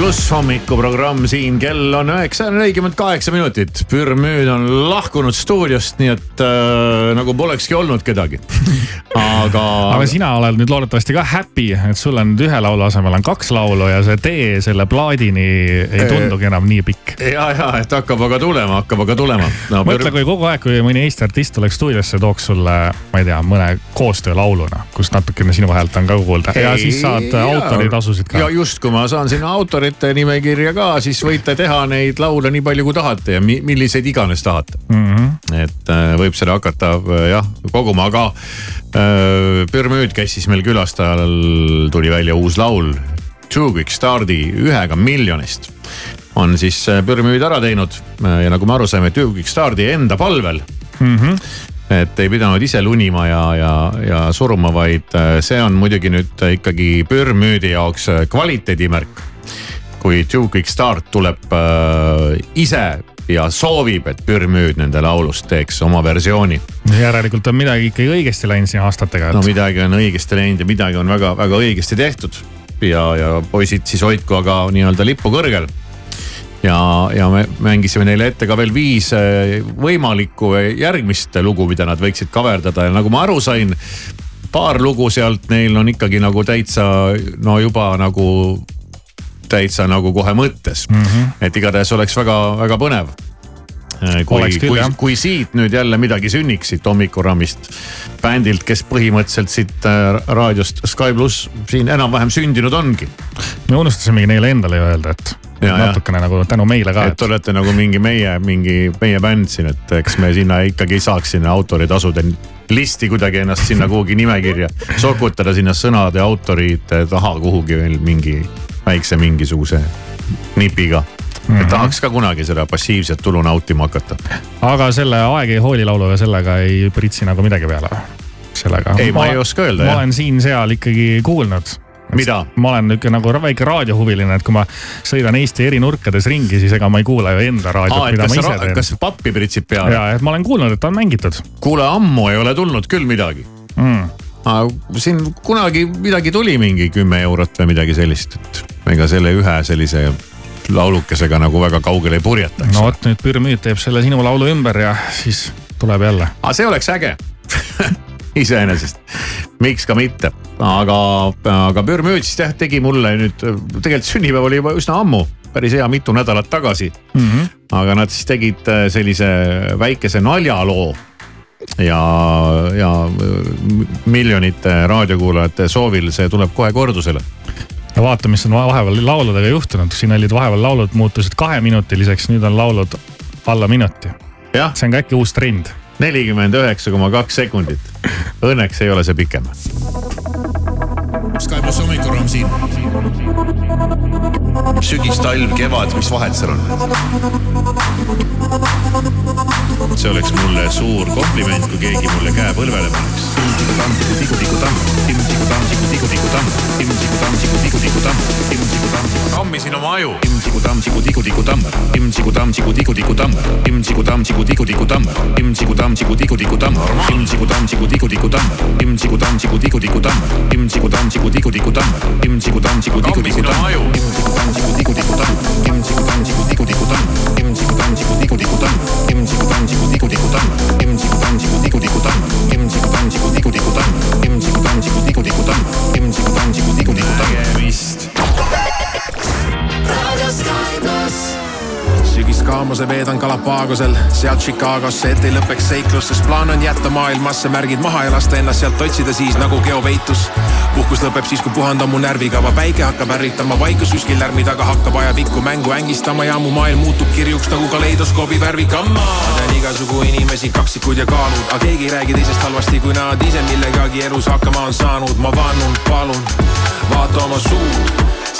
Pluss hommikuprogramm siin, kell on üheksa nelikümmend kaheksa minutit. Pürmüüd on lahkunud stuudiost, nii et äh, nagu polekski olnud kedagi. Aga. aga sina oled nüüd loodetavasti ka happy, et sul on nüüd ühe laulu asemel on kaks laulu ja see tee selle plaadini ei tundugi enam nii pikk. ja, ja, et hakkab aga tulema, hakkab aga tulema no,. mõtle, kui kogu aeg, kui mõni Eesti artist tuleks stuudiosse, tooks sulle, ma ei tea, mõne koostöölauluna, kus natukene sinu häält on ka kuulda ja siis saad autoritasusid ka. ja just, kui ma saan sinna autorite nimekirja ka, siis võite teha neid laule nii palju, kui tahate ja mi milliseid iganes tahate mm. -hmm. et äh, võib seda hakata äh, jah koguma, aga Pürmüüd käis siis meil külastajal, tuli välja uus laul. Two Quick Stardi ühega miljonist on siis äh, Pürmüüd ära teinud ja nagu me aru saime, Two Quick Stardi enda palvel mm. -hmm et ei pidanud ise lunima ja, ja, ja suruma, vaid äh, see on muidugi nüüd ikkagi Pürmüüdi jaoks äh, kvaliteedimärk. kui Two Quick Start tuleb äh, ise ja soovib, et Pürmüüd nende laulust teeks oma versiooni. järelikult on midagi ikkagi õigesti läinud siin aastatega et.... no midagi on õigesti läinud ja midagi on väga-väga õigesti tehtud. ja, ja poisid siis hoidku aga nii-öelda lippu kõrgel ja, ja me mängisime neile ette ka veel viis eh, võimalikku järgmist lugu, mida nad võiksid kaverdada ja nagu ma aru sain. paar lugu sealt neil on ikkagi nagu täitsa no juba nagu täitsa nagu kohe mõttes mm. -hmm. et igatahes oleks väga-väga põnev kui, kui, kui siit nüüd jälle midagi sünniks siit hommikurammist bändilt, kes põhimõtteliselt siit äh, raadiost Sky pluss siin enam-vähem sündinud ongi. me unustasimegi neile endale ju öelda, et natukene nagu tänu meile ka. et te olete nagu mingi meie, mingi meie bänd siin, et eks me sinna ikkagi saaks sinna autoritasude listi kuidagi ennast sinna kuhugi nimekirja sokutada sinna sõnade autorite taha kuhugi veel mingi väikse mingisuguse nipiga Mm -hmm. et tahaks ka kunagi seda passiivset tulu nautima hakata. aga selle Aeg ei hooli lauluga, sellega ei pritsi nagu midagi peale või? sellega. ei, ma ei oska öelda. ma jah. olen siin-seal ikkagi kuulnud. Mida? ma olen nihuke nagu väike raadiohuviline, et kui ma sõidan Eesti eri nurkades ringi, siis ega ma ei kuula ju enda raadiot, mida ma ise teen. kas pappi pritsib peale? ja, et ma olen kuulnud, et on mängitud. kuule, ammu ei ole tulnud küll midagi mm.. siin kunagi midagi tuli, mingi kümme eurot või midagi sellist, et ega selle ühe sellise laulukesega nagu väga kaugele ei purjeta. no vot nüüd Pürmüüd teeb selle sinu laulu ümber ja siis tuleb jälle. aga see oleks äge iseenesest, miks ka mitte, aga, aga Pürmüüd siis jah tegi mulle nüüd, tegelikult sünnipäev oli juba üsna ammu, päris hea mitu nädalat tagasi mm. -hmm. aga nad siis tegid äh, sellise väikese naljaloo ja, ja miljonite raadiokuulajate soovil see tuleb kohe kordusele ja vaata, mis on vahepeal lauludega juhtunud, siin olid vahepeal laulud muutusid kaheminutiliseks, nüüd on laulud alla minuti. see on ka äkki uus trend. Nelikümmend üheksa koma kaks sekundit. Õnneks ei ole see pikem. Sky pluss hommikuraam siin. sügis, talv, kevad, mis vahet seal on? see oleks mulle suur kompliment, kui keegi mulle käe põlvele paneks. tammisin oma aju. Nägemist. Sügiskaamuse veedan Galapagosel, sealt Chicagosse, et ei lõpeks seiklus, sest plaan on jätta maailmasse märgid maha ja lasta ennast sealt otsida siis nagu geopeitus. puhkus lõpeb siis, kui puhand on mu närvikava, päike hakkab ärritama, vaikus kuskil lärmi taga hakkab ajapikku mängu ängistama ja mu maailm muutub kirjuks nagu kaleidoskoobi värvikamma. ma tean igasugu inimesi, kaksikud ja kaalud, aga keegi ei räägi teisest halvasti, kui nad ise millegagi elus hakkama on saanud. ma vannun, palun, vaata oma suud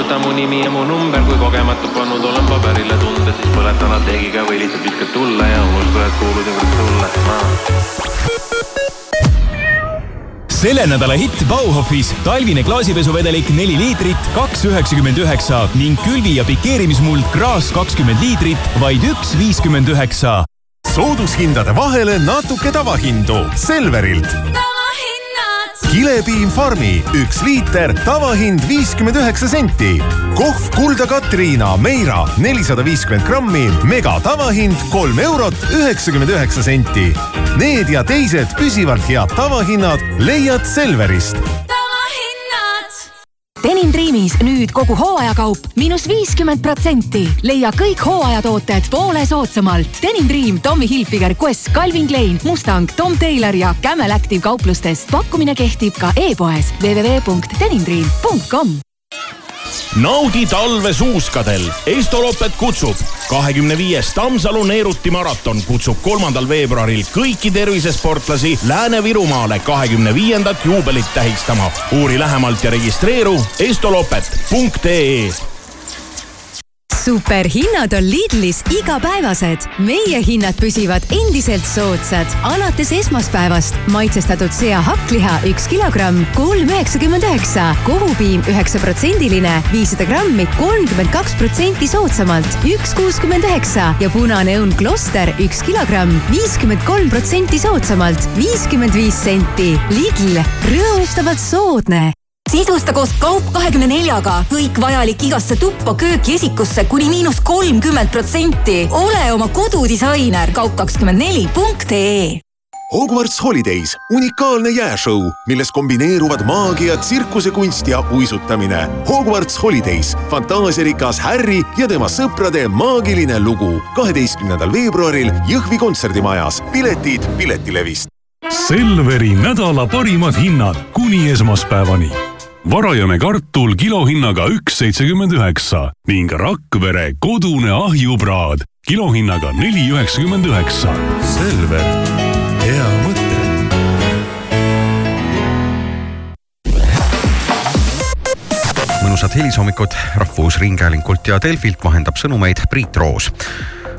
Kustuta mu nimi ja mu number, kui kogemata pannud olen paberile tunded, siis põleta nad leegiga või lihtsalt viskad tulle ja unusta, et kuulusin kord sulle. selle nädala hitt Bauhofis talvine klaasipesuvedelik neli liitrit, kaks üheksakümmend üheksa ning külvi- ja pikeerimismuld Graas kakskümmend liitrit, vaid üks viiskümmend üheksa soodushindade vahele natuke tavahindu Selverilt. Kilepiim Farmi üks liiter, tavahind viiskümmend üheksa senti. kohv Kulda Katriina Meira nelisada viiskümmend grammi, mega tavahind kolm eurot üheksakümmend üheksa senti. Need ja teised püsivalt head tavahinnad leiad Selverist Dreamis nüüd kogu hooajakaup miinus viiskümmend protsenti. leia kõik hooajatooted poole soodsamalt. Denim Dream, Tommy Hilfiger, Quest, Calvin Klein, Mustang, Tom Taylor ja Camel Active kauplustest. pakkumine kehtib ka e-poes www.denimdream.com. Naudi talve suuskadel, Estoloppet kutsub. kahekümne viies Tammsalu Neeruti maraton kutsub kolmandal veebruaril kõiki tervisesportlasi Lääne-Virumaale kahekümne viiendat juubelit tähistama. uuri lähemalt ja registreeru estoloppet.ee superhinnad on Lidlis igapäevased. meie hinnad püsivad endiselt soodsad. alates esmaspäevast maitsestatud sea hakkliha üks kilogramm, kolm üheksakümmend üheksa, kohupiim üheksaprotsendiline, viissada grammi, kolmkümmend kaks protsenti soodsamalt, üks kuuskümmend üheksa ja punane õun Kloster üks kilogramm, viiskümmend kolm protsenti soodsamalt, viiskümmend viis senti. Lidl, rõõmustavalt soodne sisusta koos Kaup kahekümne neljaga kõik vajalik igasse tuppa, kööki, esikusse kuni miinus kolmkümmend protsenti. ole oma kodudisainer kaup kakskümmend neli punkt ee Hogwarts Holidays, unikaalne jääšõu, milles kombineeruvad maagia, tsirkusekunst ja uisutamine. Hogwarts Holidays, fantaasiarikas Harry ja tema sõprade maagiline lugu. kaheteistkümnendal veebruaril Jõhvi kontserdimajas. piletid Piletilevist. Selveri nädala parimad hinnad kuni esmaspäevani. Varajane kartul kilohinnaga üks seitsekümmend üheksa ning Rakvere kodune ahjupraad kilohinnaga neli üheksakümmend üheksa. Selver, hea mõte. mõnusat hilishommikut Rahvusringhäälinkult ja Delfilt vahendab sõnumeid Priit Roos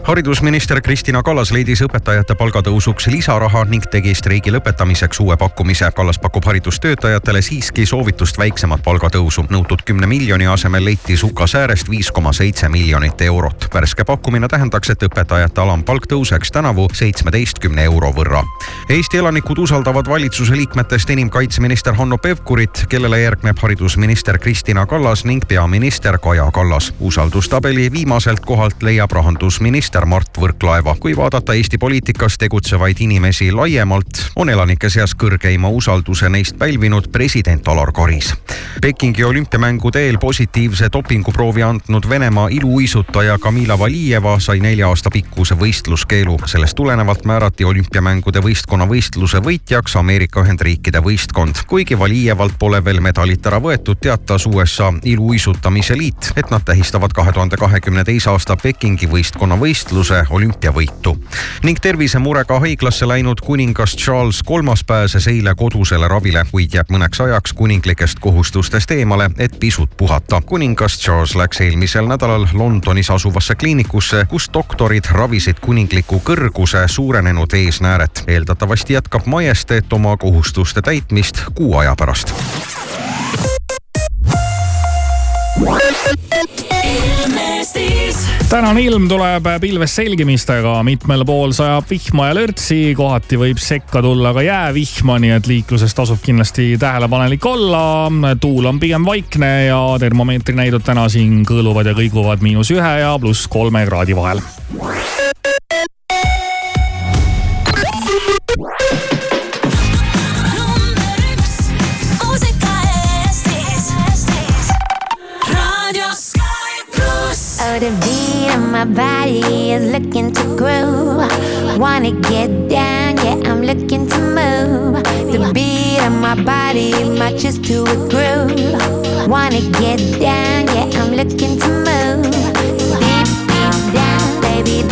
haridusminister Kristina Kallas leidis õpetajate palgatõusuks lisaraha ning tegi streigi lõpetamiseks uue pakkumise. Kallas pakub haridustöötajatele siiski soovitust väiksemat palgatõusu. nõutud kümne miljoni asemel leiti sukasäärest viis koma seitse miljonit eurot. värske pakkumine tähendaks, et õpetajate alampalk tõuseks tänavu seitsmeteistkümne euro võrra. Eesti elanikud usaldavad valitsuse liikmetest enim kaitseminister Hanno Pevkurit, kellele järgneb haridusminister Kristina Kallas ning peaminister Kaja Kallas. usaldustabeli viimaselt kohalt leiab rahandusminister peaminister Mart Võrklaeva. kui vaadata Eesti poliitikas tegutsevaid inimesi laiemalt, on elanike seas kõrgeima usalduse neist pälvinud president Alar Karis. Pekingi olümpiamängude eel positiivse dopinguproovi andnud Venemaa iluuisutaja Kamila Valijeva sai nelja aasta pikkuse võistluskeelu. sellest tulenevalt määrati olümpiamängude võistkonna võistluse võitjaks Ameerika Ühendriikide võistkond. kuigi Valijevalt pole veel medalit ära võetud, teatas USA iluuisutamise liit, et nad tähistavad kahe tuhande kahekümne teise aasta Pekingi võistkonna võistlust võistluse olümpiavõitu. ning tervisemurega haiglasse läinud kuningas Charles Kolmas pääses eile kodusele ravile, kuid jääb mõneks ajaks kuninglikest kohustustest eemale, et pisut puhata. kuningas Charles läks eelmisel nädalal Londonis asuvasse kliinikusse, kus doktorid ravisid kuningliku kõrguse suurenenud eesnääret. eeldatavasti jätkab majesteet oma kohustuste täitmist kuu aja pärast. Tänane ilm tuleb pilves selgimistega, mitmel pool sajab vihma ja lörtsi, kohati võib sekka tulla ka jäävihma, nii et liikluses tasub kindlasti tähelepanelik olla. tuul on pigem vaikne ja termomeetri näidud täna siin kõõluvad ja kõiguvad miinus ühe ja pluss kolme kraadi vahel. The beat of my body is looking to groove. Wanna get down, yeah, I'm looking to move. The beat of my body matches to a groove. Wanna get down, yeah, I'm looking to move. Deep, deep down, baby,